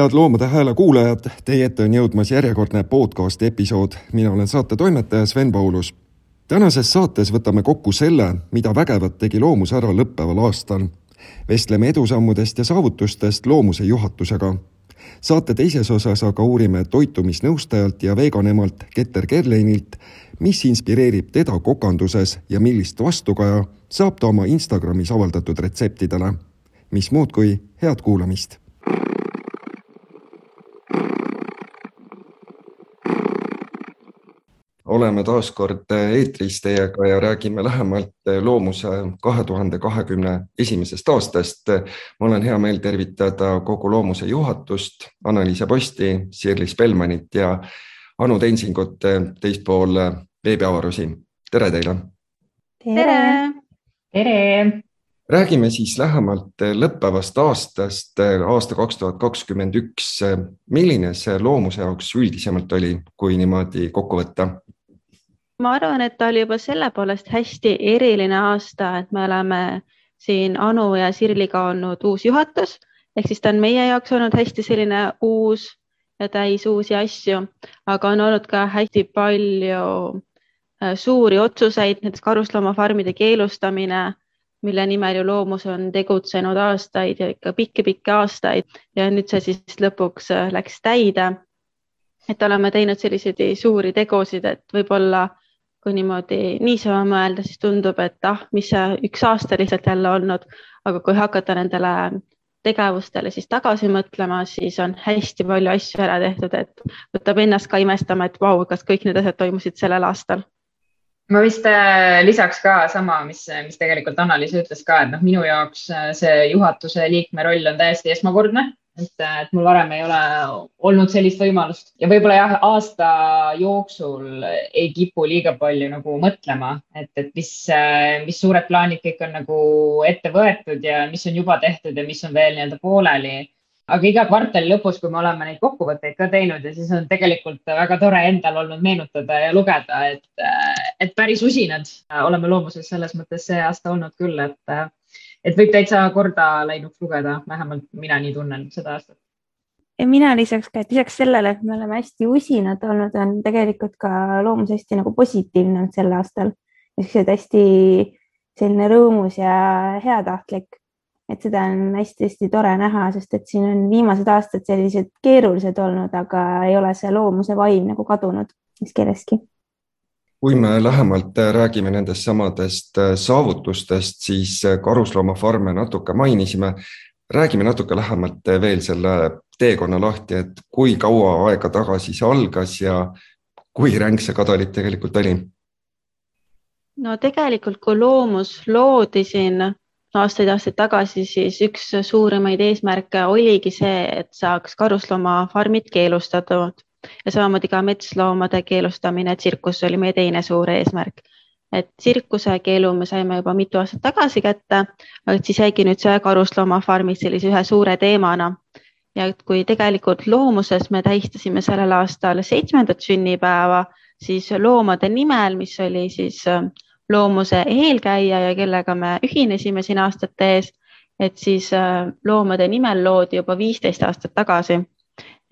head Loomade Hääle kuulajad, teie ette on jõudmas järjekordne podcasti episood. mina olen saate toimetaja Sven Paulus. Tänases saates võtame kokku selle, mida vägevat tegi Loomus ära lõppeval aastal. vestleme edusammudest ja saavutustest Loomuse juhatusega. saate teises osas aga uurime toitumisnõustajalt ja veganemalt Keter Kerleinilt, mis inspireerib teda kokanduses ja millist vastukaja saab ta oma Instagramis avaldatud retseptidele. mis muud kui head kuulamist oleme taas kord eetris teiega ja räägime lähemalt loomuse kahe tuhande kahekümne esimesest aastast. mul on hea meel tervitada kogu loomuse juhatust, Annaliise Posti, Sirlis Bellmanit ja Anu Tensingut teispool veebiavarusi. tere teile. tere. tere räägime siis lähemalt lõppevast aastast, aasta kaks tuhat kakskümmend üks. milline see loomuse jaoks üldisemalt oli, kui niimoodi kokku võtta? Ma arvan, et ta oli juba selle poolest hästi eriline aasta, et me oleme siin Anu ja Sirliga olnud uus juhatus ehk siis ta on meie jaoks olnud hästi selline uus ja täis uusi asju, aga on olnud ka hästi palju äh, suuri otsuseid, näiteks karusloomafarmide keelustamine, mille nimel ju loomus on tegutsenud aastaid ja ikka pikki-pikki aastaid ja nüüd see siis lõpuks äh, läks täide. et oleme teinud selliseid suuri tegusid, et võib-olla kui niimoodi niisama mõelda, siis tundub, et ah, mis see üks aasta lihtsalt jälle olnud, aga kui hakata nendele tegevustele siis tagasi mõtlema, siis on hästi palju asju ära tehtud, et võtab ennast ka imestama, et vau, kas kõik need asjad toimusid sellel aastal. Ma vist äh, lisaks ka sama, mis, mis tegelikult Annaliis ütles ka, et noh, minu jaoks äh, see juhatuse liikme roll on täiesti esmakordne et, et mul varem ei ole olnud sellist võimalust ja võib-olla jah, aasta jooksul ei kipu liiga palju nagu mõtlema, et, et mis, mis suured plaanid kõik on nagu ette võetud ja mis on juba tehtud ja mis on veel nii-öelda pooleli. aga iga kvartali lõpus, kui me oleme neid kokkuvõtteid ka teinud ja siis on tegelikult väga tore endal olnud meenutada ja lugeda, et, et päris usinad oleme loomuses selles mõttes see aasta olnud küll, et et võib täitsa korda läinuks lugeda, vähemalt mina nii tunnen seda aastat. ja mina lisaks ka, et lisaks sellele, et me oleme hästi usinad olnud, on tegelikult ka loomus hästi nagu positiivne olnud sel aastal. niisugused hästi selline rõõmus ja heatahtlik, et seda on hästi-hästi tore näha, sest et siin on viimased aastad sellised keerulised olnud, aga ei ole see loomuse vaim nagu kadunud mis kellestki kui me lähemalt äh, räägime nendest samadest äh, saavutustest, siis äh, karusloomafarme natuke mainisime. räägime natuke lähemalt veel selle teekonna lahti, et kui kaua aega tagasi see algas ja kui ränk see kadalipp tegelikult oli? no tegelikult, kui loomus loodi siin aastaid-aastaid tagasi, siis üks suurimaid eesmärke oligi see, et saaks karusloomafarmid keelustatud ja samamoodi ka metsloomade keelustamine, tsirkus oli meie teine suur eesmärk. et tsirkuse keelu me saime juba mitu aastat tagasi kätte, aga siis jäigi nüüd see karusloomafarmid sellise ühe suure teemana. ja et kui tegelikult loomuses me tähistasime sellel aastal seitsmendat sünnipäeva, siis loomade nimel, mis oli siis äh, loomuse eelkäija ja kellega me ühinesime siin aastate ees, et siis äh, loomade nimel loodi juba viisteist aastat tagasi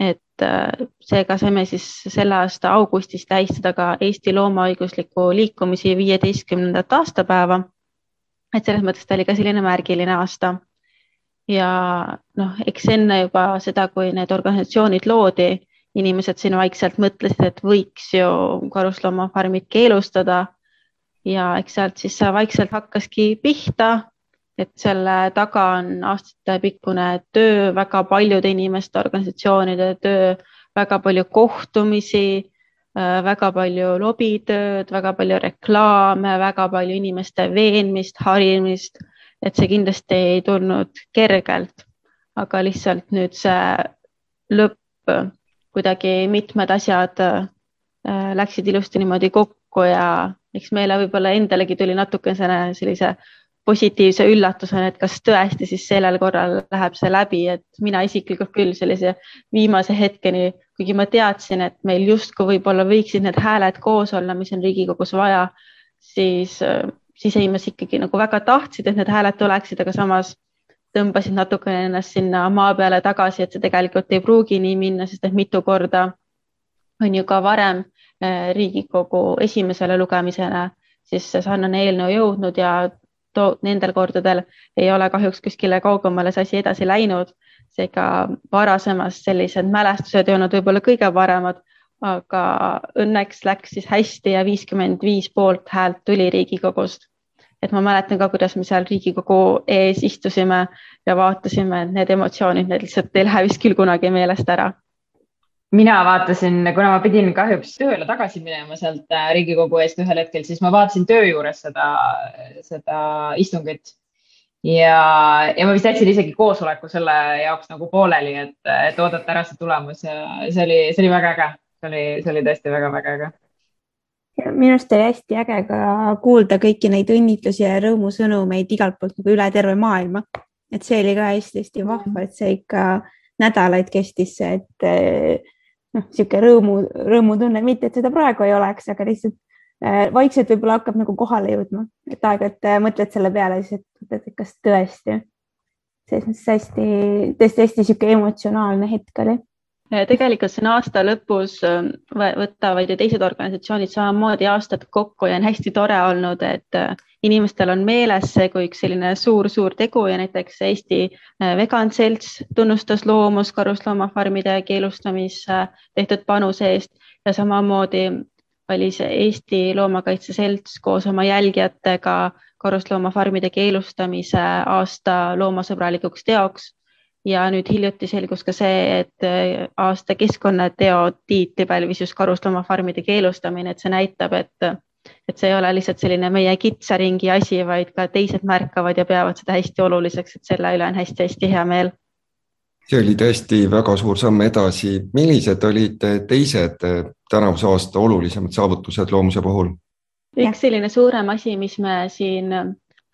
et seega saime siis selle aasta augustis tähistada ka Eesti loomaõigusliku liikumise viieteistkümnendat aastapäeva. et selles mõttes ta oli ka selline märgiline aasta. ja noh, eks enne juba seda, kui need organisatsioonid loodi, inimesed siin vaikselt mõtlesid, et võiks ju karusloomafarmid keelustada. ja eks sealt siis vaikselt hakkaski pihta et selle taga on aastatepikkune töö, väga paljude inimeste, organisatsioonide töö, väga palju kohtumisi, äh, väga palju lobitööd, väga palju reklaame, väga palju inimeste veenmist, harimist, et see kindlasti ei tulnud kergelt, aga lihtsalt nüüd see lõpp, kuidagi mitmed asjad äh, läksid ilusti niimoodi kokku ja eks meile võib-olla endalegi tuli natukene sellise positiivse üllatusena, et kas tõesti siis sellel korral läheb see läbi, et mina isiklikult küll sellise viimase hetkeni, kuigi ma teadsin, et meil justkui võib-olla võiksid need hääled koos olla, mis on Riigikogus vaja, siis sisemas ikkagi nagu väga tahtsid, et need hääled tuleksid, aga samas tõmbasid natukene ennast sinna maa peale tagasi, et see tegelikult ei pruugi nii minna, sest et mitu korda on ju ka varem eh, Riigikogu esimesele lugemisele siis sarnane eelnõu jõudnud ja nendel kordadel ei ole kahjuks kuskile kaugemale see asi edasi läinud. seega varasemast sellised mälestused ei olnud võib-olla kõige paremad, aga õnneks läks siis hästi ja viiskümmend viis poolt häält tuli Riigikogust. et ma mäletan ka, kuidas me seal Riigikogu ees istusime ja vaatasime, et need emotsioonid, need lihtsalt ei lähe vist küll kunagi meelest ära mina vaatasin, kuna ma pidin kahjuks tööle tagasi minema sealt äh, Riigikogu eest ühel hetkel, siis ma vaatasin töö juures seda, seda istungit. ja, ja ma vist jätsin isegi koosoleku selle jaoks nagu pooleli, et, et oodata ära see tulemus ja see oli, see oli väga äge. see oli, see oli tõesti väga-väga äge minu arust oli hästi äge ka kuulda kõiki neid õnnitlusi ja rõõmusõnumeid igalt poolt nagu üle terve maailma. et see oli ka hästi-hästi vahva, et see ikka nädalaid kestis see, et noh, niisugune rõõmu, rõõmutunne, mitte et seda praegu ei oleks, aga lihtsalt äh, vaikselt võib-olla hakkab nagu kohale jõudma, et aeg-ajalt äh, mõtled selle peale siis, et, et kas tõesti. selles mõttes hästi, tõesti hästi niisugune emotsionaalne hetk oli tegelikult siin aasta lõpus äh, võtavad ju teised organisatsioonid samamoodi aastat kokku ja on hästi tore olnud, et äh, inimestel on meeles see kui üks selline suur-suur tegu ja näiteks Eesti äh, Vegan Selts tunnustas loomus karusloomafarmide keelustamisse tehtud panuse eest ja samamoodi oli see Eesti Loomakaitse Selts koos oma jälgijatega karusloomafarmide keelustamise aasta loomasõbralikuks teoks ja nüüd hiljuti selgus ka see, et äh, aasta keskkonnateo tiitli pälvis just karusloomafarmide keelustamine, et see näitab, et, et see ei ole lihtsalt selline meie kitsaringi asi, vaid ka teised märkavad ja peavad seda hästi oluliseks, et selle üle on hästi-hästi hea meel. see oli tõesti väga suur samm edasi. millised olid teised äh, tänavuse aasta olulisemad saavutused loomuse puhul? üks selline suurem asi, mis me siin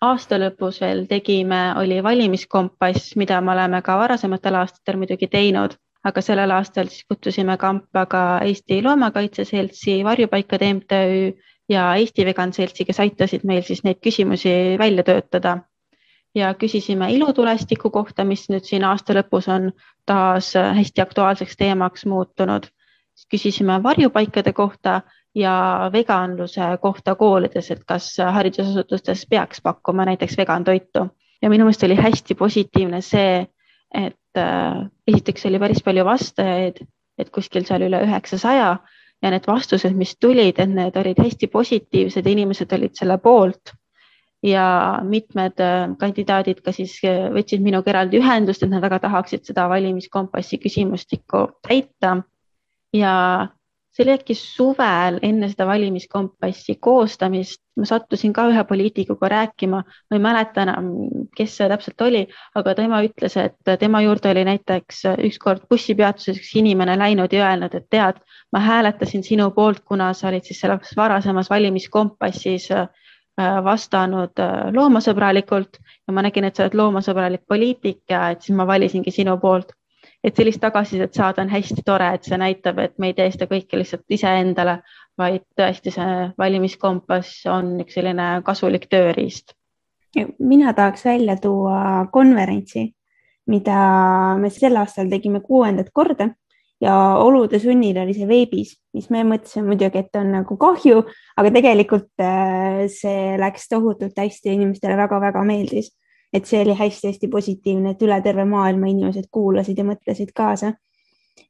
aasta lõpus veel tegime, oli valimiskompass, mida me oleme ka varasematel aastatel muidugi teinud, aga sellel aastal siis kutsusime kampa ka Eesti Loomakaitse Seltsi, Varjupaikade MTÜ ja Eesti Vegan Seltsi, kes aitasid meil siis neid küsimusi välja töötada. ja küsisime ilutulestiku kohta, mis nüüd siin aasta lõpus on taas hästi aktuaalseks teemaks muutunud. küsisime varjupaikade kohta ja veganluse kohta koolides, et kas haridusasutustes peaks pakkuma näiteks vegantoitu ja minu meelest oli hästi positiivne see, et äh, esiteks oli päris palju vastajaid, et kuskil seal üle üheksasaja ja need vastused, mis tulid, et need olid hästi positiivsed inimesed olid selle poolt. ja mitmed äh, kandidaadid ka siis äh, võtsid minuga eraldi ühendust, et nad väga tahaksid seda valimiskompassi küsimustikku täita. ja see oli äkki suvel enne seda valimiskompassi koostamist, ma sattusin ka ühe poliitikuga rääkima, ma ei mäleta enam, kes see täpselt oli, aga tema ütles, et tema juurde oli näiteks ükskord bussipeatuses üks inimene läinud ja öelnud, et tead, ma hääletasin sinu poolt, kuna sa olid siis selles varasemas valimiskompassis äh, vastanud äh, loomasõbralikult. Ja ma nägin, et sa oled loomasõbralik poliitik ja et siis ma valisingi sinu poolt et sellist tagasisidet saada on hästi tore, et see näitab, et me ei tee seda kõike lihtsalt iseendale, vaid tõesti see valimiskompass on üks selline kasulik tööriist. mina tahaks välja tuua konverentsi, mida me sel aastal tegime kuuendat korda ja olude sunnil oli see veebis, mis me mõtlesime muidugi, et on nagu kahju, aga tegelikult äh, see läks tohutult hästi, inimestele väga-väga meeldis et see oli hästi-hästi positiivne, et üle terve maailma inimesed kuulasid ja mõtlesid kaasa.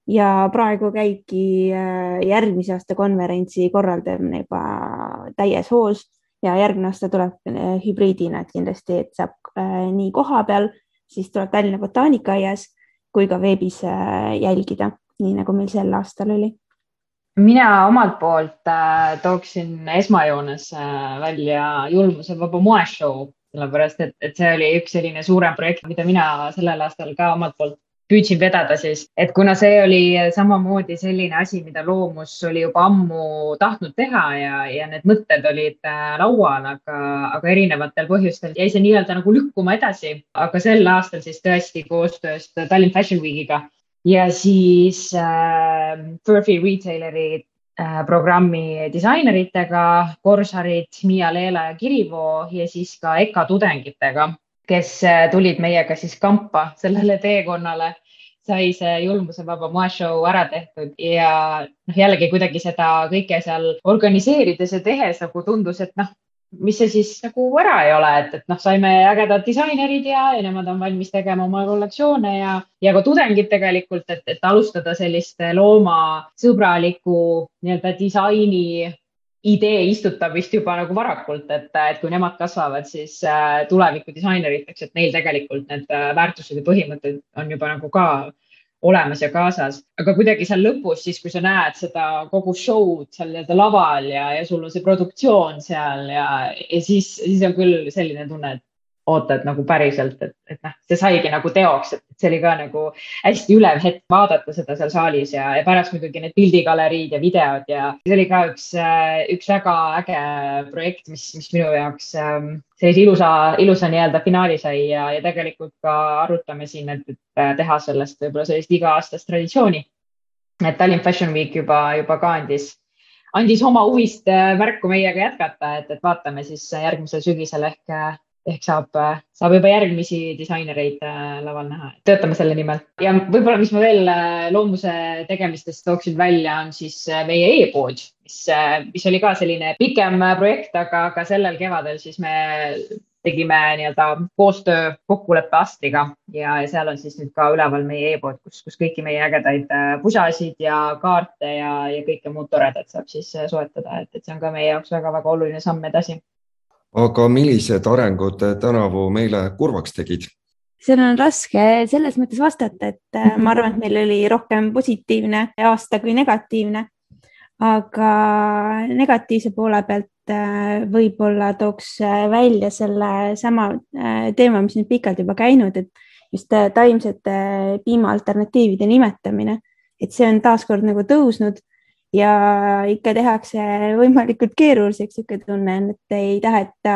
ja praegu käibki äh, järgmise aasta konverentsi korraldamine juba täies hoos ja järgmine aasta tuleb äh, hübriidina, kindlasti, et saab äh, nii kohapeal, siis tuleb Tallinna botaanikaaias kui ka veebis jälgida, nii nagu meil sel aastal oli mina omalt poolt tooksin esmajoones välja julmuse vaba moeshow sellepärast et, et see oli üks selline suurem projekt, mida mina sellel aastal ka omalt poolt püüdsin vedada siis, et kuna see oli samamoodi selline asi, mida loomus oli juba ammu tahtnud teha ja, ja need mõtted olid äh, laual, aga, aga erinevatel põhjustel jäi see nii-öelda nagu lükkuma edasi. aga sel aastal siis tõesti koostöös Tallinn Fashion Weekiga ja siis äh, Furphy Retaileri programmi disaineritega, Korsarid, Miia Leela ja Kirivo ja siis ka EKA tudengitega kes äh, tulid meiega siis kampa sellele teekonnale, sai see julmusevaba moeshow ära tehtud ja noh, jällegi kuidagi seda kõike seal organiseerides ja tehes nagu tundus, et noh, mis see siis nagu ära ei ole, et, et noh, saime ägedad disainerid ja, ja nemad on valmis tegema oma kollektsioone ja, ja ka tudengid tegelikult, et, et alustada sellist loomasõbralikku nii-öelda disaini idee istutab vist juba nagu varakult, et, et kui nemad kasvavad, siis äh, tuleviku disaineriteks, et neil tegelikult need äh, väärtused ja põhimõtted on juba nagu ka olemas ja kaasas, aga kuidagi seal lõpus, siis kui sa näed seda kogu show'd seal nii-öelda laval ja, ja sul on see produktsioon seal ja, ja siis, siis on küll selline tunne, et oota, et nagu päriselt, et, et noh, see saigi nagu teoks, et see oli ka nagu hästi ülev hetk vaadata seda seal saalis ja, ja pärast muidugi need pildigaleriid ja videod ja see oli ka üks, üks väga äge projekt, mis, mis minu jaoks ähm, sellise ilusa, ilusa nii-öelda finaali sai ja, ja tegelikult ka arutame siin, et, et teha sellest võib-olla sellist iga-aastast traditsiooni. et Tallinn Fashion Week juba, juba ka andis andis oma huvist äh, märku meiega jätkata, et, et vaatame siis järgmisel sügisel ehk ehk saab, saab juba järgmisi disainereid äh, laval näha. töötame selle nimel. Ja võib-olla, mis ma veel äh, loomuse tegemistest tooksin välja, on siis äh, meie e-pood, mis, mis oli ka selline pikem projekt, aga, aga sellel kevadel siis me tegime nii-öelda koostöö kokkuleppe Astriga ja, ja seal on siis nüüd ka üleval meie e-pood, kus, kus kõiki meie ägedaid pusasid ja kaarte ja, ja kõike muud toredat saab siis soetada, et, et see on ka meie jaoks väga-väga oluline samm edasi aga millised arengud tänavu meile kurvaks tegid? seal on raske selles mõttes vastata, et äh, ma arvan, et meil oli rohkem positiivne aasta kui negatiivne. aga negatiivse poole pealt äh, võib-olla tooks äh, välja selle sama teema, mis nüüd pikalt juba käinud, et just taimsete piimaalternatiivide nimetamine, et see on taaskord nagu tõusnud ja ikka tehakse võimalikult keeruliseks, niisugune tunne on, et ei taheta,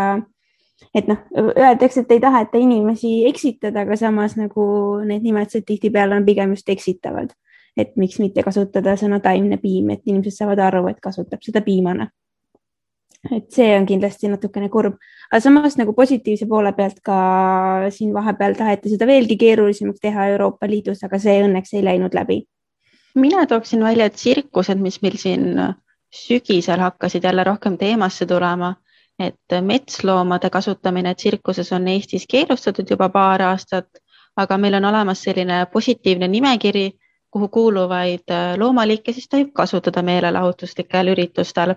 et noh, öeldakse, et ei taheta inimesi eksitada, aga samas nagu need nimetused tihtipeale on pigem just eksitavad. et miks mitte kasutada sõna taimne piim, et inimesed saavad aru, et kasutab seda piimana. et see on kindlasti natukene kurb, aga samas nagu positiivse poole pealt ka siin vahepeal taheti seda veelgi keerulisemaks teha Euroopa Liidus, aga see õnneks ei läinud läbi mina tooksin välja tsirkused, mis meil siin sügisel hakkasid jälle rohkem teemasse tulema, et metsloomade kasutamine tsirkuses on Eestis keelustatud juba paar aastat, aga meil on olemas selline positiivne nimekiri, kuhu kuuluvaid loomaliike siis tohib kasutada meelelahutuslikel üritustel.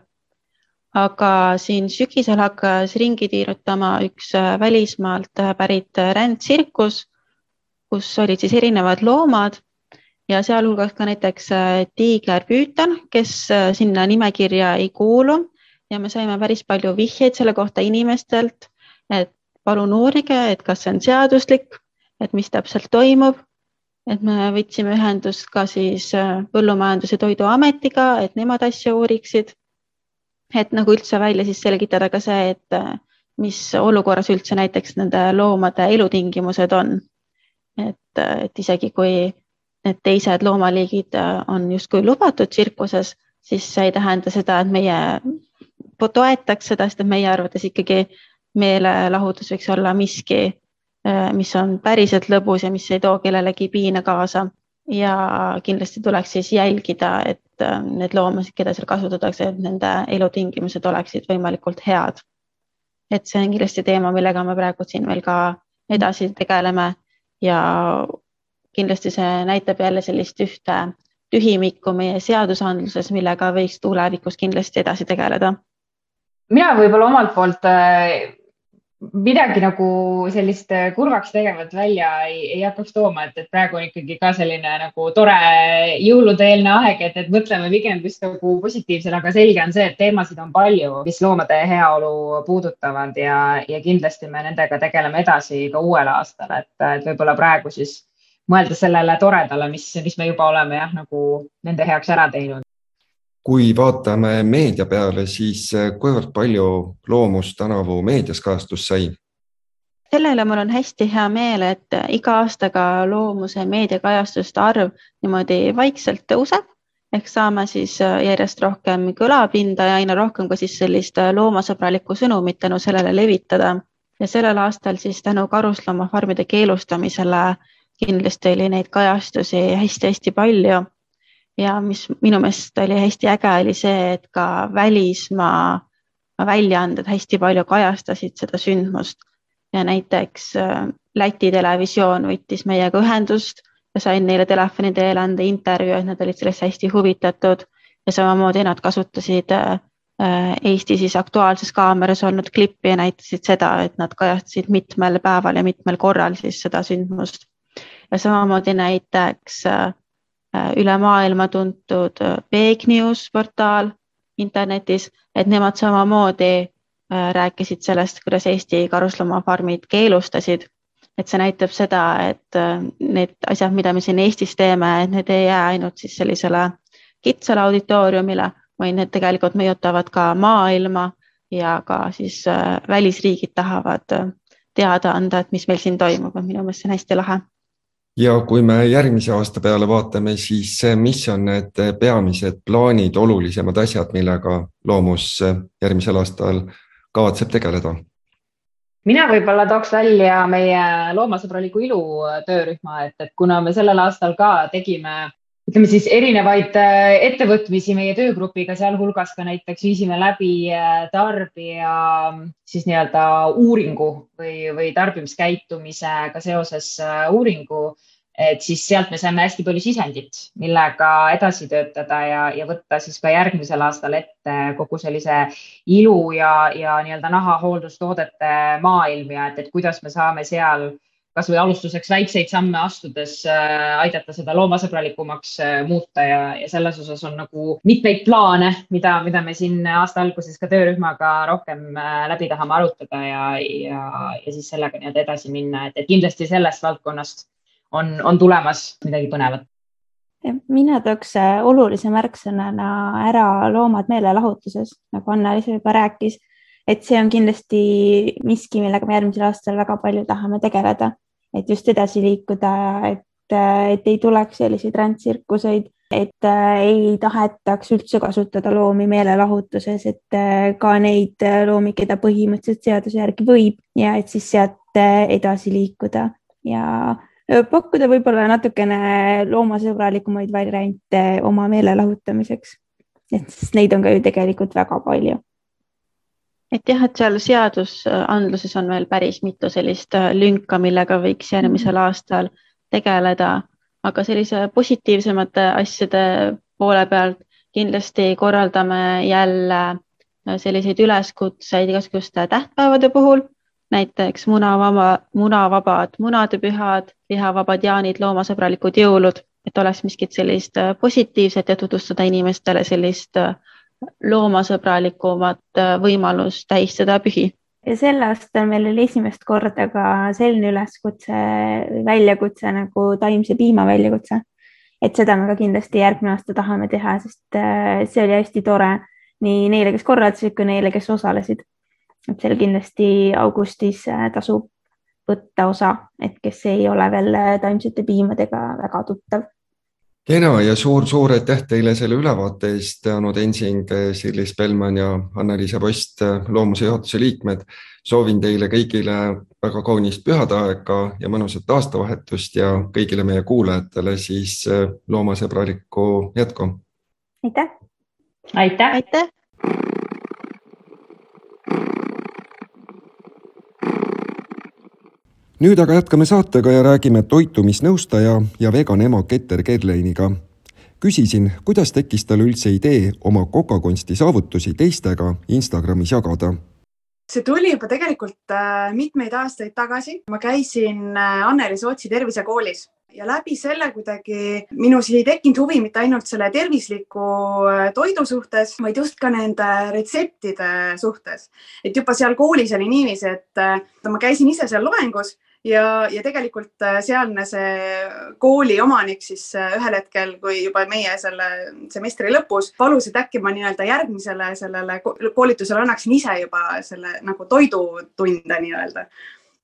aga siin sügisel hakkas ringi tiirutama üks välismaalt pärit rändtsirkus, kus olid siis erinevad loomad ja sealhulgas ka näiteks äh, tiigerpüütan, kes äh, sinna nimekirja ei kuulu ja me saime päris palju vihjeid selle kohta inimestelt, et palun uurige, et kas see on seaduslik, et mis täpselt toimub. et me võtsime ühendust ka siis äh, Põllumajandus- ja Toiduametiga, et nemad asja uuriksid. et nagu üldse välja siis selgitada ka see, et mis olukorras üldse näiteks nende loomade elutingimused on. et, et isegi kui need teised loomaliigid äh, on justkui lubatud tsirkuses, siis see ei tähenda seda, et meie toetaks seda, sest et meie arvates ikkagi meelelahutus võiks olla miski, äh, mis on päriselt lõbus ja mis ei too kellelegi piina kaasa. ja kindlasti tuleks siis jälgida, et äh, need loomasid, keda seal kasutatakse, et nende elutingimused oleksid võimalikult head. et see on kindlasti teema, millega me praegu siin veel ka edasi tegeleme ja kindlasti see näitab jälle sellist ühte tühimikku meie seadusandluses, millega võiks tulevikus kindlasti edasi tegeleda. mina võib-olla omalt poolt äh, midagi nagu sellist kurvaks tegevat välja ei, ei hakkaks tooma, et, et praegu on ikkagi ka selline nagu tore jõulude-eelne aeg, et, et mõtleme pigem just nagu positiivsele, aga selge on see, et teemasid on palju, mis loomade heaolu puudutavad ja, ja kindlasti me nendega tegeleme edasi ka uuel aastal, et, et võib-olla praegu siis mõelda sellele toredale, mis, mis me juba oleme jah, nagu nende heaks ära teinud. kui vaatame meedia peale, siis kuivõrd palju Loomus tänavu meedias kajastust sai? sellele mul on hästi hea meel, et iga aastaga loomuse meediakajastuste arv niimoodi vaikselt tõuseb ehk saame siis järjest rohkem kõlapinda ja aina rohkem ka siis sellist loomasõbralikku sõnumit tänu sellele levitada. ja sellel aastal siis tänu karusloomafarmide keelustamisele kindlasti oli neid kajastusi hästi-hästi palju. ja mis minu meelest oli hästi äge, oli see, et ka välismaa väljaanded hästi palju kajastasid seda sündmust ja näiteks äh, Läti televisioon võttis meiega ühendust ja sain neile telefoni teel anda intervjuu, et nad olid sellest hästi huvitatud ja samamoodi nad kasutasid äh, äh, Eesti siis Aktuaalses Kaameras olnud klippi ja näitasid seda, et nad kajastasid mitmel päeval ja mitmel korral siis seda sündmust. Ja samamoodi näiteks üle maailma tuntud Big News portaal internetis, et nemad samamoodi Äh, rääkisid sellest, kuidas Eesti karusloomafarmid keelustasid. et see näitab seda, et äh, need asjad, mida me siin Eestis teeme, et need ei jää ainult siis sellisele kitsale auditooriumile, vaid need tegelikult mõjutavad ka maailma ja ka siis äh, välisriigid tahavad teada anda, et mis meil siin toimub, et minu meelest see on hästi lahe ja kui me järgmise aasta peale vaatame, siis mis on need peamised plaanid, olulisemad asjad, millega Loomus järgmisel aastal kavatseb tegeleda? mina võib-olla tooks välja meie loomasõbraliku ilu töörühma, et, et kuna me sellel aastal ka tegime ütleme siis erinevaid äh, ettevõtmisi meie töögrupiga, sealhulgas ka näiteks viisime läbi äh, tarbija siis nii-öelda uuringu või, või tarbimiskäitumisega seoses äh, uuringu. Et siis sealt me saime hästi palju sisendit, millega edasi töötada ja, ja võtta siis ka järgmisel aastal ette kogu sellise ilu ja, ja nii-öelda nahahooldustoodete maailm ja et, et kuidas me saame seal kasvõi alustuseks väikseid samme astudes äh, aidata seda loomasõbralikumaks äh, muuta ja, ja selles osas on nagu mitmeid plaane, mida, mida me siin aasta alguses ka töörühmaga rohkem äh, läbi tahame arutada ja, ja, ja siis sellega nii-öelda edasi minna, et, kindlasti sellest valdkonnast on, on tulemas midagi põnevat? mina tooks olulise märksõnana ära loomad meelelahutuses, nagu Anna-Liis juba rääkis, et see on kindlasti miski, millega me järgmisel aastal väga palju tahame tegeleda, et just edasi liikuda, et, äh, et ei tuleks selliseid rändtsirkuseid, et äh, ei tahetaks üldse kasutada loomi meelelahutuses, et ka neid loomi, keda põhimõtteliselt seaduse järgi võib ja et siis sealt edasi liikuda ja pakkuda võib-olla natukene loomasõbralikumaid variante oma meele lahutamiseks. et sest neid on ka ju tegelikult väga palju. Et jah, et seal seadusandluses on veel päris mitu sellist äh, lünka, millega võiks järgmisel mhm. aastal tegeleda, aga sellise positiivsemate asjade poole pealt kindlasti korraldame jälle äh, selliseid üleskutseid igasuguste tähtpäevade puhul. Näiteks munavaba, munavabad munadepühad, lihavabad jaanid, loomasõbralikud jõulud, et oleks miskit sellist äh, positiivset ja tutvustada inimestele sellist äh, loomasõbralikumat äh, võimalust tähistada pühi. ja sel aastal meil oli esimest korda ka selline üleskutse, väljakutse nagu taimse piima väljakutse. et seda me ka kindlasti järgmine aasta tahame teha, sest see oli hästi tore nii neile, kes korraldasid, kui neile, kes osalesid et seal kindlasti augustis äh, tasub võtta osa, et kes ei ole veel äh, taimsete piimadega väga tuttav. Kena ja suur-suur aitäh teile selle ülevaate eest, Anu Tensing, Sirli Spelman ja Anna-Liisa Post, Loomuse juhatuse liikmed. soovin teile kõigile väga kaunist pühade-aega ja mõnusat aastavahetust ja kõigile meie kuulajatele siis loomasõbralikku jätku. aitäh. aitäh, aitäh nüüd aga jätkame saatega ja räägime toitumisnõustaja ja vegan ema Keter Gerleiniga. küsisin, kuidas tekkis tal üldse idee oma kokakunsti saavutusi teistega Instagramis jagada see tuli juba tegelikult äh, mitmeid aastaid tagasi. ma käisin äh, Anneli Sootsi tervisekoolis ja läbi selle kuidagi minus ei tekkinud huvi mitte ainult selle tervisliku äh, toidu suhtes, vaid just ka nende retseptide suhtes. et juba seal koolis oli niiviisi, et ma käisin ise seal loengus ja, ja tegelikult äh, sealne see kooli omanik siis äh, ühel hetkel, kui juba meie selle semestri lõpus palus, et äkki ma nii-öelda järgmisele sellele koolitusele annaksin ise juba selle nagu toidutunde nii-öelda.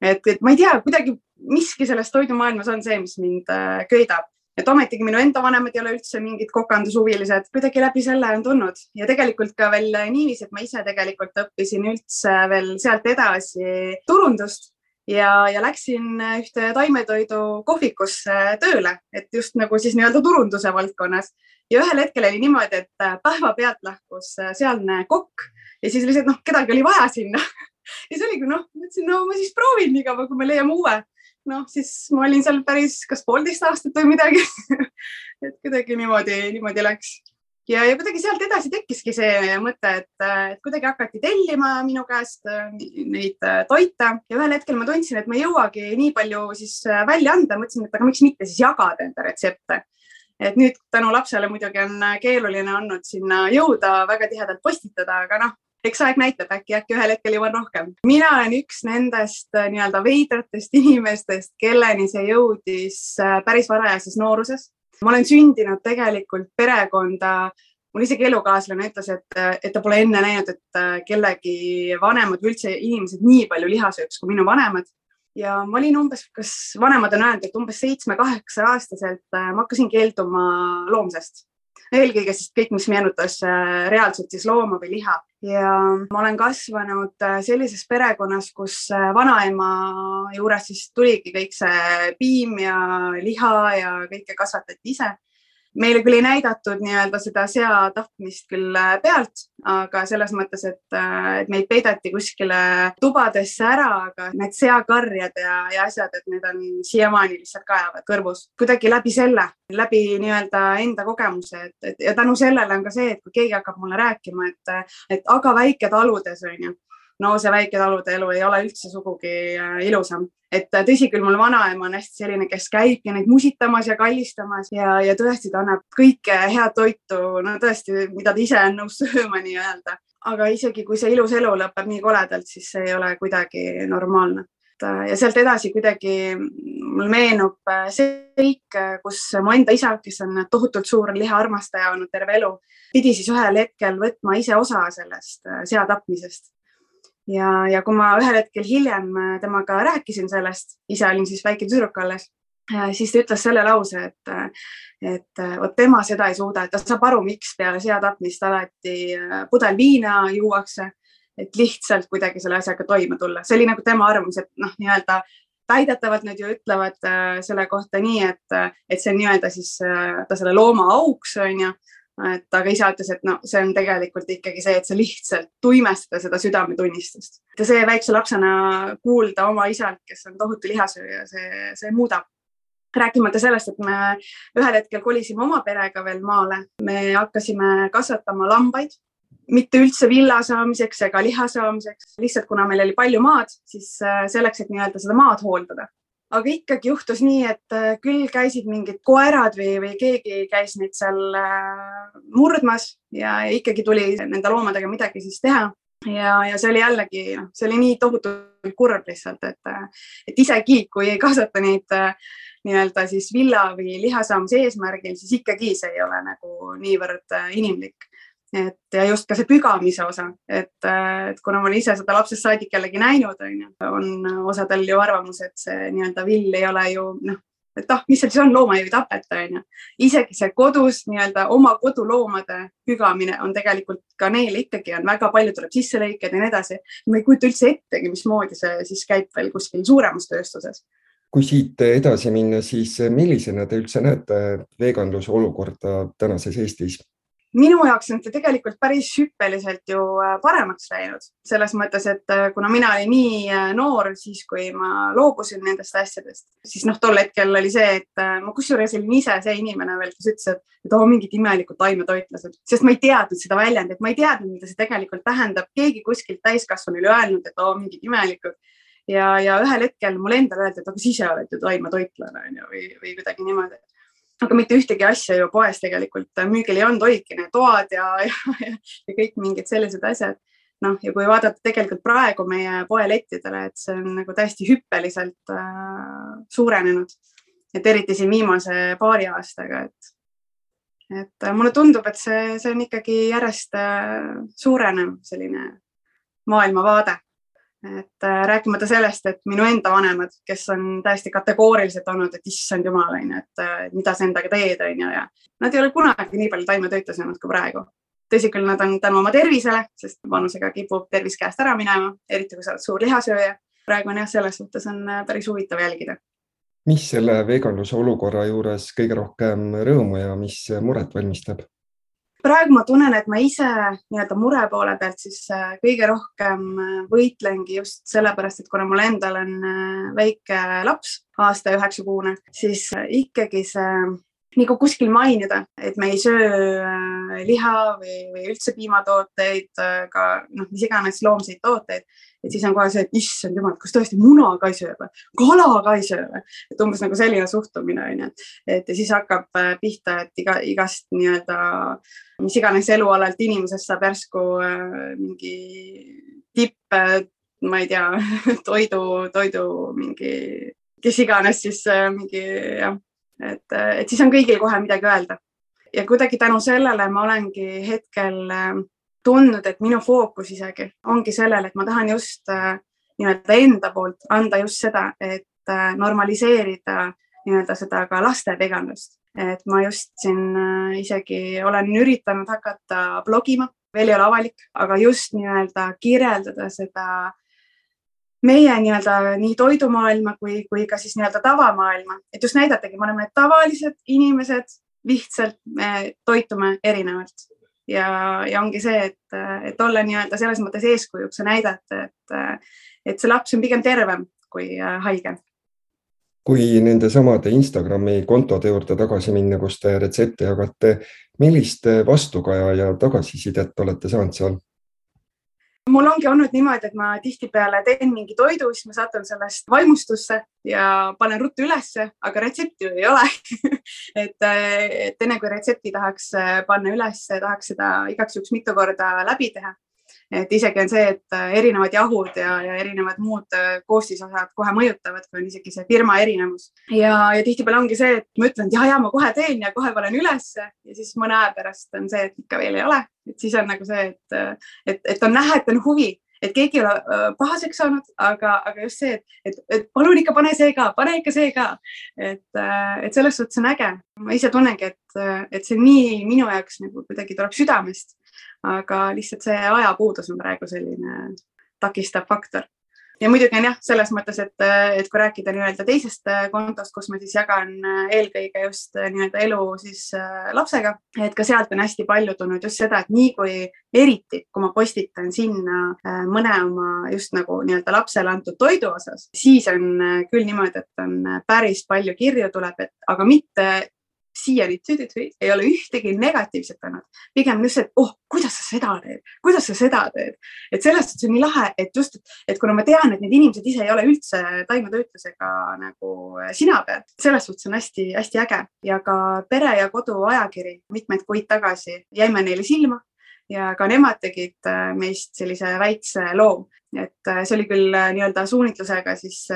et, et ma ei tea, kuidagi miski selles toidumaailmas on see, mis mind äh, köidab. Et ometigi minu enda vanemad ei ole üldse mingid kokandushuvilised, kuidagi läbi selle on tulnud. Ja tegelikult ka veel niiviisi, et ma ise tegelikult õppisin üldse veel sealt edasi turundust ja, ja läksin ühte taimetoidu kohvikusse tööle, et just nagu siis nii-öelda turunduse valdkonnas. Ja ühel hetkel oli niimoodi, et päevapealt lahkus sealne kokk ja siis lihtsalt noh, kedagi oli vaja sinna. Ja siis oligi noh, mõtlesin, no ma siis proovin nii kaua, kui me leiame uue. Noh, siis ma olin seal päris kas poolteist aastat või midagi. Et kuidagi niimoodi, niimoodi läks ja, ja kuidagi sealt edasi tekkiski see mõte, et, et kuidagi hakati tellima minu käest äh, neid äh, toite ja ühel hetkel ma tundsin, et ma ei jõuagi nii palju siis äh, välja anda, mõtlesin, et aga miks mitte siis jagada enda retsepte. et nüüd tänu lapsele muidugi on keeruline olnud sinna jõuda, väga tihedalt postitada, aga noh, eks aeg näitab, äkki, äkki ühel hetkel jõuan rohkem. mina olen üks nendest nii-öelda veidratest inimestest, kelleni see jõudis päris varajases nooruses. Ma olen sündinud tegelikult perekonda, mul isegi elukaaslane ütles, et, et ta pole enne näinud, et äh, kellegi vanemad või üldse inimesed nii palju liha sööks kui minu vanemad. Ja ma olin umbes, kas vanemad on öelnud, et umbes seitsme-kaheksa aastaselt ma hakkasin keelduma loomsest eelkõige siis kõik, mis meenutas äh, reaalselt siis looma või liha. Ja ma olen kasvanud äh, sellises perekonnas, kus äh, vanaema juures siis tuligi kõik see piim ja liha ja kõike kasvatati ise meile küll ei näidatud nii-öelda seda sea tapmist küll äh, pealt, aga selles mõttes, et, äh, et meid peideti kuskile tubadesse ära, aga need seakarjad ja, ja asjad, et need on siiamaani lihtsalt kajavad kõrvus. Kuidagi läbi selle, läbi nii-öelda enda kogemuse, et, et ja tänu sellele on ka see, et kui keegi hakkab mulle rääkima, et, et aga väiketaludes on ju no see väiketalude elu ei ole üldse sugugi äh, ilusam, et äh, tõsi küll, mul vanaema on hästi selline, kes käibki neid musitamas ja kallistamas ja, ja tõesti, ta annab kõike head toitu, no tõesti, mida ta ise on nõus sööma nii-öelda, aga isegi kui see ilus elu lõpeb nii koledalt, siis see ei ole kuidagi normaalne. Äh, ja sealt edasi kuidagi mul meenub seik, kus mu enda isa, kes on tohutult suur lihaarmastaja olnud terve elu, pidi siis ühel hetkel võtma ise osa sellest sea tapmisest ja, ja kui ma ühel hetkel hiljem äh, temaga rääkisin sellest, ise olin siis väike tüdruk alles, äh, siis ta ütles selle lause, et, äh, et vot tema seda ei suuda, et ta saab aru, miks peale sea tapmist alati pudel viina juuakse, et lihtsalt kuidagi selle asjaga toime tulla. see oli nagu tema arvamus, et noh, nii-öelda väidetavalt nad ju ütlevad selle kohta nii, et, et see on nii-öelda siis ta selle looma auks on ju et aga isa ütles, et no see on tegelikult ikkagi see, et sa lihtsalt tuimestada seda südametunnistust. ja see väikse lapsena kuulda oma isalt, kes on tohutu lihasööja, see, see muudab. rääkimata sellest, et me ühel hetkel kolisime oma perega veel maale, me hakkasime kasvatama lambaid, mitte üldse villa saamiseks ega liha saamiseks, lihtsalt kuna meil oli palju maad, siis äh, selleks, et nii-öelda seda maad hooldada aga ikkagi juhtus nii, et äh, küll käisid mingid koerad või, või keegi käis neid seal äh, murdmas ja ikkagi tuli nende loomadega midagi siis teha. ja, ja see oli jällegi, noh, see oli nii tohutult kurb lihtsalt, et, äh, et isegi kui ei kasvata neid nii-öelda siis villa või liha saamise eesmärgil, siis ikkagi see ei ole nagu niivõrd inimlik et ja just ka see pügamise osa, et, et kuna ma olen ise seda lapsest saadik jällegi näinud, on ju, on osadel ju arvamus, et see nii-öelda vill ei ole ju noh, et ah, mis seal siis on, looma ju ei tapeta, on ju. isegi see kodus nii-öelda oma koduloomade pügamine on tegelikult ka neil ikkagi on väga palju tuleb sisselõikeid ja nii edasi. ma ei kujuta üldse ettegi, mismoodi see siis käib veel kuskil suuremas tööstuses kui siit edasi minna, siis millisena te üldse näete veganluse olukorda tänases Eestis? Minu jaoks on see tegelikult päris hüppeliselt ju äh, paremaks läinud, selles mõttes, et äh, kuna mina olin nii äh, noor, siis kui ma loobusin nendest asjadest, siis noh, tol hetkel oli see, et ma kusjuures olin ise see inimene veel, kes ütles, et, et oo, mingid imelikud taimetoitlased, sest ma ei teadnud seda väljendit, ma ei teadnud, mida see tegelikult tähendab, keegi kuskilt täiskasvanu oli öelnud, et oo, mingid imelikud. Ja, ja ühel hetkel mulle endale öeldi, et aga sa ise oled ju taimetoitlane onju või, või kuidagi niimoodi aga mitte ühtegi asja ju poes tegelikult müügil ei olnud, olidki need toad ja, ja, ja, ja kõik mingid sellised asjad. noh, ja kui vaadata tegelikult praegu meie poelettidele, et see on nagu täiesti hüppeliselt äh, suurenenud, et eriti siin viimase paari aastaga, et et äh, mulle tundub, et see, see on ikkagi järjest äh, suurenev selline maailmavaade. Et äh, rääkimata sellest, et minu enda vanemad, kes on täiesti kategooriliselt olnud, et issand jumal, onju, et mida sa endaga teed, onju, ja nad ei ole kunagi nii palju taimetöötlased kui praegu. tõsi küll, nad on tänu oma tervisele, sest vanusega kipub tervis käest ära minema, eriti kui sa oled suur lihasööja. praegu on jah, selles suhtes on päris huvitav jälgida mis selle veganluse olukorra juures kõige rohkem rõõmu ja mis muret valmistab? Praegu ma tunnen, et ma ise nii-öelda mure poole pealt siis äh, kõige rohkem äh, võitlengi just sellepärast, et kuna mul endal on äh, väike laps, aasta üheksakuune, siis ikkagi see nagu kuskil mainida, et me ei söö äh, liha või, või üldse piimatooteid, äh, ka noh, mis iganes loomseid tooteid, et siis on kohe see, et issand jumal, kas tõesti muna ka ei söö või, kala ka ei söö või, et umbes nagu selline suhtumine on ju, et ja siis hakkab äh, pihta, et iga, igast nii-öelda mis iganes elualalt inimesest saab järsku mingi tipp, ma ei tea, toidu, toidu mingi, kes iganes siis mingi jah et, et siis on kõigil kohe midagi öelda. ja kuidagi tänu sellele ma olengi hetkel äh, tundnud, et minu fookus isegi ongi sellel, et ma tahan just äh, nii-öelda enda poolt anda just seda, et äh, normaliseerida nii-öelda seda ka laste veganlust, et ma just siin isegi olen üritanud hakata blogima, veel ei ole avalik, aga just nii-öelda kirjeldada seda meie nii-öelda nii toidumaailma kui, kui ka siis nii-öelda tavamaailma, et just näidatagi, me oleme tavalised inimesed, lihtsalt me toitume erinevalt ja, ja ongi see, et, et olla nii-öelda selles mõttes eeskujuks ja näidata, et, et see laps on pigem tervem kui äh, haige. kui nende samade Instagrami kontode juurde tagasi minna, kus te retsepte jagate, millist vastukaja ja tagasisidet olete saanud seal? Mul ongi olnud niimoodi, et ma tihtipeale teen mingi toidu, siis ma satun sellest vaimustusse ja panen ruttu ülesse, aga retsepti ei ole. Et, et enne kui retsepti tahaks panna ülesse, tahaks seda igaks juhuks mitu korda läbi teha et isegi on see, et äh, erinevad jahud ja, ja erinevad muud äh, koostisosad kohe mõjutavad, kui on isegi see firma erinevus. ja, ja tihtipeale ongi see, et ma ütlen, et ja, ja ma kohe teen ja kohe panen ülesse ja siis mõne aja pärast on see, et ikka veel ei ole, et siis on nagu see, et, äh, et, et on näha, et on huvi et keegi ei ole pahaseks saanud, aga, aga just see, et, et, et palun ikka pane see ka, pane ikka see ka. et, et selles suhtes on äge. ma ise tunnengi, et, et see nii minu jaoks nagu kuidagi tuleb südamest aga lihtsalt see ajapuudus on praegu selline takistav faktor. ja muidugi on jah, selles mõttes, et, et kui rääkida nii-öelda teisest kontost, kus ma siis jagan eelkõige just nii-öelda elu siis äh, lapsega, et ka sealt on hästi palju tulnud just seda, et nii kui eriti, kui ma postitan sinna äh, mõne oma just nagu nii-öelda lapsele antud toidu osas, siis on äh, küll niimoodi, et on päris palju kirju tuleb, et aga mitte siiani ei ole ühtegi negatiivset olnud, pigem et oh, kuidas sa seda teed, kuidas sa seda teed, et selles suhtes on nii lahe, et just, et kuna ma tean, et need inimesed ise ei ole üldse taimetöötlusega nagu sina peal, selles suhtes on hästi-hästi äge. Ja ka Pere ja Kodu ajakiri mitmeid kuid tagasi jäime neile silma ja ka nemad tegid äh, meist sellise väikse loo, et äh, see oli küll nii-öelda suunitlusega siis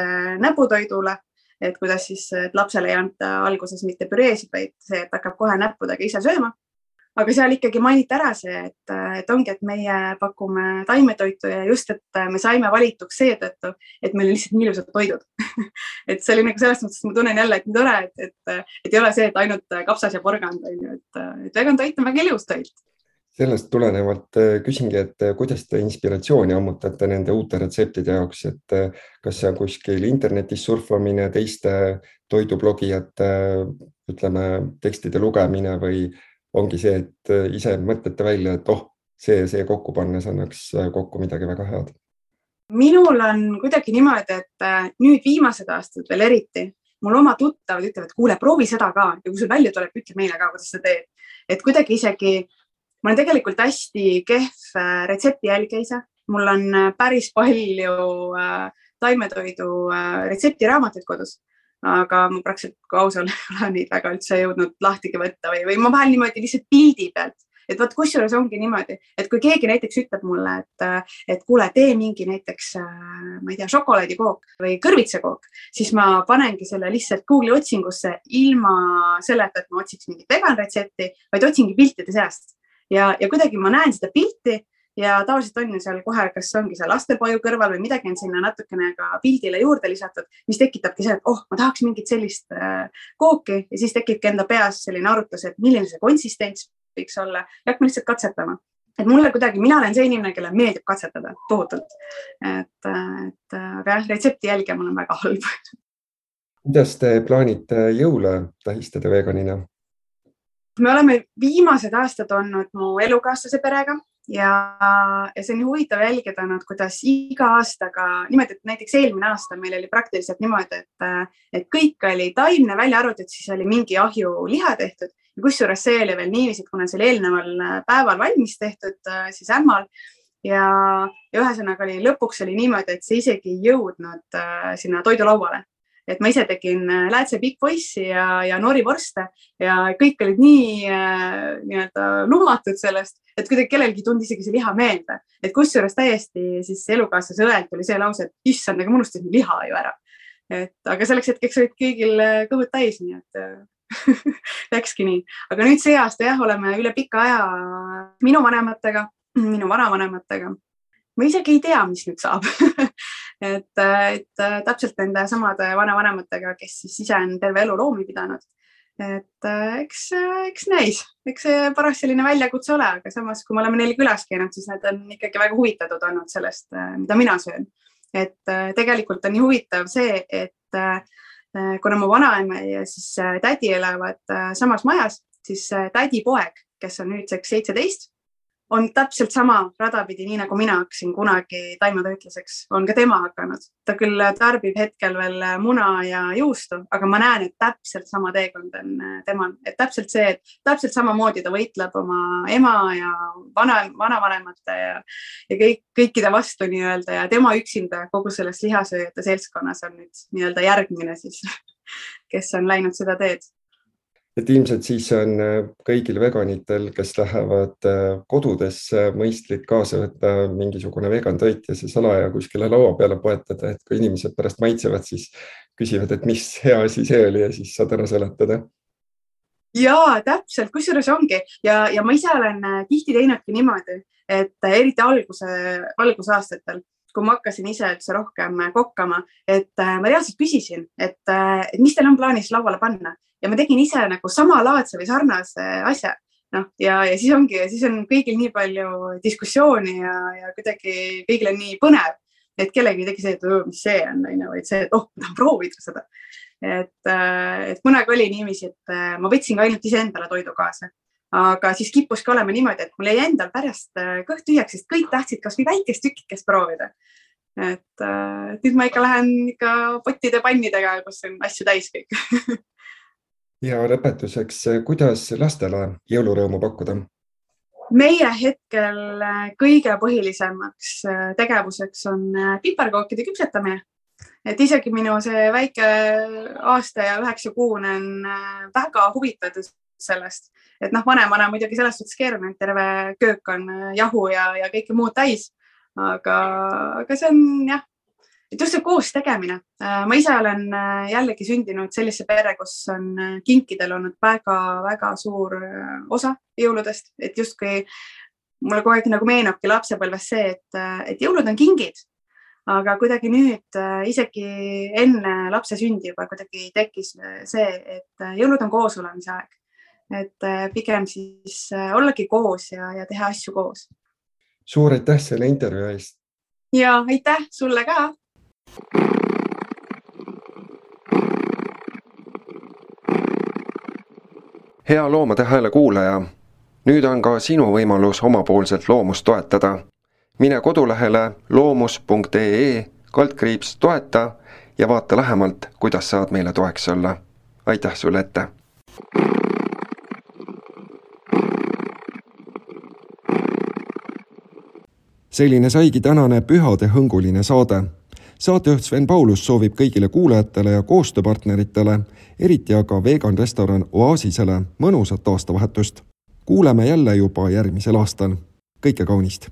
näputoidule et kuidas siis lapsele ei anta alguses mitte püreesid, vaid see, et hakkab kohe näppudega ise sööma. aga seal ikkagi mainiti ära see, et, et ongi, et meie pakume taimetoitu ja just, et me saime valituks seetõttu, et meil on lihtsalt nii ilusad toidud et see oli nagu selles mõttes, ma tunnen jälle, et nii tore, et, et, et ei ole see, et ainult kapsas ja porgand on ju, et, et vegan toit on väga ilus toit sellest tulenevalt äh, küsingi, et äh, kuidas te inspiratsiooni ammutate nende uute retseptide jaoks, et äh, kas see on kuskil internetis surfamine, teiste toidublogijate, ütleme, tekstide lugemine või ongi see, et ise mõtlete välja, et oh, see ja see kokku pannes annaks kokku midagi väga head? minul on kuidagi niimoodi, et nüüd viimased aastad veel eriti, mul oma tuttavad ütlevad, kuule, proovi seda ka ja kui sul välja tuleb, ütle meile ka, kuidas sa teed. et kuidagi isegi ma olen tegelikult hästi kehv äh, retsepti jälgija ise, mul on äh, päris palju äh, taimetoidu retseptiraamatuid kodus, aga ma praktiliselt, kui aus olla, ei ole neid väga üldse jõudnud lahtigi võtta või, või ma vahel niimoodi lihtsalt pildi pealt. Et vot kusjuures ongi niimoodi, et kui keegi näiteks ütleb mulle, et, et kuule, tee mingi näiteks, ma ei tea, šokolaadikook või kõrvitsakook, siis ma panengi selle lihtsalt Google'i otsingusse ilma selleta, et ma otsiks mingit vegan retsepti, vaid otsingi piltide seast ja, ja kuidagi ma näen seda pilti ja tavaliselt on ju seal kohe, kas ongi see lastepaju kõrval või midagi on sinna natukene ka pildile juurde lisatud, mis tekitabki see, et oh, ma tahaks mingit sellist äh, kooki ja siis tekibki enda peas selline arutlus, et milline see konsistents võiks olla ja hakkame lihtsalt katsetama. et mulle kuidagi, mina olen see inimene, kellele meeldib katsetada tohutult. et, et aga jah, retsepti jälgija mul on väga halb. kuidas te plaanite jõule tähistada veganina? Me oleme viimased aastad olnud mu elukaaslase perega ja, ja see on huvitav jälgida olnud, kuidas iga aastaga, niimoodi, et näiteks eelmine aasta meil oli praktiliselt niimoodi, et, et kõik oli taimne, välja arvatud, siis oli mingi ahjuliha tehtud. Kusjuures see oli veel niiviisi, et kuna see oli eelneval päeval valmis tehtud siis ämmal. Ja, ja ühesõnaga oli lõpuks oli niimoodi, et see isegi ei jõudnud äh, sinna toidulauale et ma ise tegin äh, läätse pikkpoissi ja, ja norivorste ja kõik olid nii äh, nii-öelda lumatud sellest, et kuidagi kellelgi ei tulnud isegi see liha meelde, et kusjuures täiesti siis elukaaslase õelt tuli see lause, et issand, aga ma unustasin liha ju ära. et aga selleks hetkeks olid kõigil äh, kõhud täis, nii et läkski nii, aga nüüd see aasta jah, oleme üle pika aja minu vanematega, minu vanavanematega. ma isegi ei tea, mis nüüd saab et, et täpselt nende samade vanavanematega, kes siis ise on terve elu loomi pidanud. et eks, eks näis, eks see paras selline väljakutse ole, aga samas, kui me oleme neil külas käinud, siis nad on ikkagi väga huvitatud olnud sellest, mida mina söön. et tegelikult on nii huvitav see, et kuna mu vanaema ja siis tädi elavad samas majas, siis tädipoeg, kes on nüüdseks seitseteist on täpselt sama rada pidi, nii nagu mina hakkasin kunagi taimetoitlaseks, on ka tema hakanud. ta küll tarbib hetkel veel muna ja juustu, aga ma näen, et täpselt sama teekond on äh, temal, et täpselt see, et täpselt samamoodi ta võitleb oma ema ja vana, vanavanemate ja, ja kõik, kõikide vastu nii-öelda ja tema üksinda kogu selles lihasööjate seltskonnas on nüüd nii-öelda järgmine siis, kes on läinud seda teed et ilmselt siis on äh, kõigil veganitel, kes lähevad äh, kodudesse, mõistlik kaasa võtta mingisugune vegan toit ja see salaja kuskile laua peale poetada, et kui inimesed pärast maitsevad, siis küsivad, et mis hea asi see oli ja siis saad ära seletada. ja täpselt, kusjuures ongi. Ja, ja ma ise olen äh, tihti teinudki niimoodi, et eriti alguse, algusaastatel kui ma hakkasin ise üldse rohkem kokkama, et ma reaalselt küsisin, et, mis teil on plaanis lauale panna ja ma tegin ise nagu samalaadse või sarnase asja. noh, ja, ja siis ongi, siis on kõigil nii palju diskussiooni ja, ja kuidagi kõigil on nii põnev, et kellegi ei teki see, et mis see on, onju, vaid see, et oh, ma tahan proovida seda. et, äh, et kunagi oli niiviisi, et äh, ma võtsin ka ainult iseendale toidu kaasa aga siis kippuski olema niimoodi, et mul jäi endal pärast äh, kõht tühjaks, sest kõik tahtsid kasvõi väikest tükikest proovida. et nüüd ma ikka lähen ikka pottide pannidega, kus on asju täis kõik ja lõpetuseks, kuidas lastele jõulurõõmu pakkuda? meie hetkel äh, kõige põhilisemaks äh, tegevuseks on piparkookide küpsetamine. et isegi minu see väike aasta ja üheksa kuune on väga huvitatud sellest, et noh, vanemana muidugi selles suhtes keeruline, et terve köök on jahu ja, ja kõike muud täis. aga, aga see on jah, et just see koos tegemine. Äh, ma ise olen äh, jällegi sündinud sellisesse perre, kus on äh, kinkidel olnud väga-väga suur osa jõuludest, et justkui mulle kogu aeg nagu meenubki lapsepõlves see, et, et jõulud on kingid, aga kuidagi nüüd isegi enne lapse sündi juba kuidagi tekkis see, et jõulud on koosolemise aeg. et pigem siis ollagi koos ja, ja teha asju koos. suur aitäh selle intervjuu eest. ja aitäh sulle ka hea Loomade Hääle kuulaja, nüüd on ka sinu võimalus omapoolselt loomust toetada. mine kodulehele loomus.ee kaldkriips toeta ja vaata lähemalt, kuidas saad meile toeks olla. aitäh sulle ette! selline saigi tänane pühadehõnguline saade saatejuht Sven Paulus soovib kõigile kuulajatele ja koostööpartneritele, eriti aga vegan restoran Oasisele mõnusat aastavahetust kuuleme jälle juba järgmisel aastal. kõike kaunist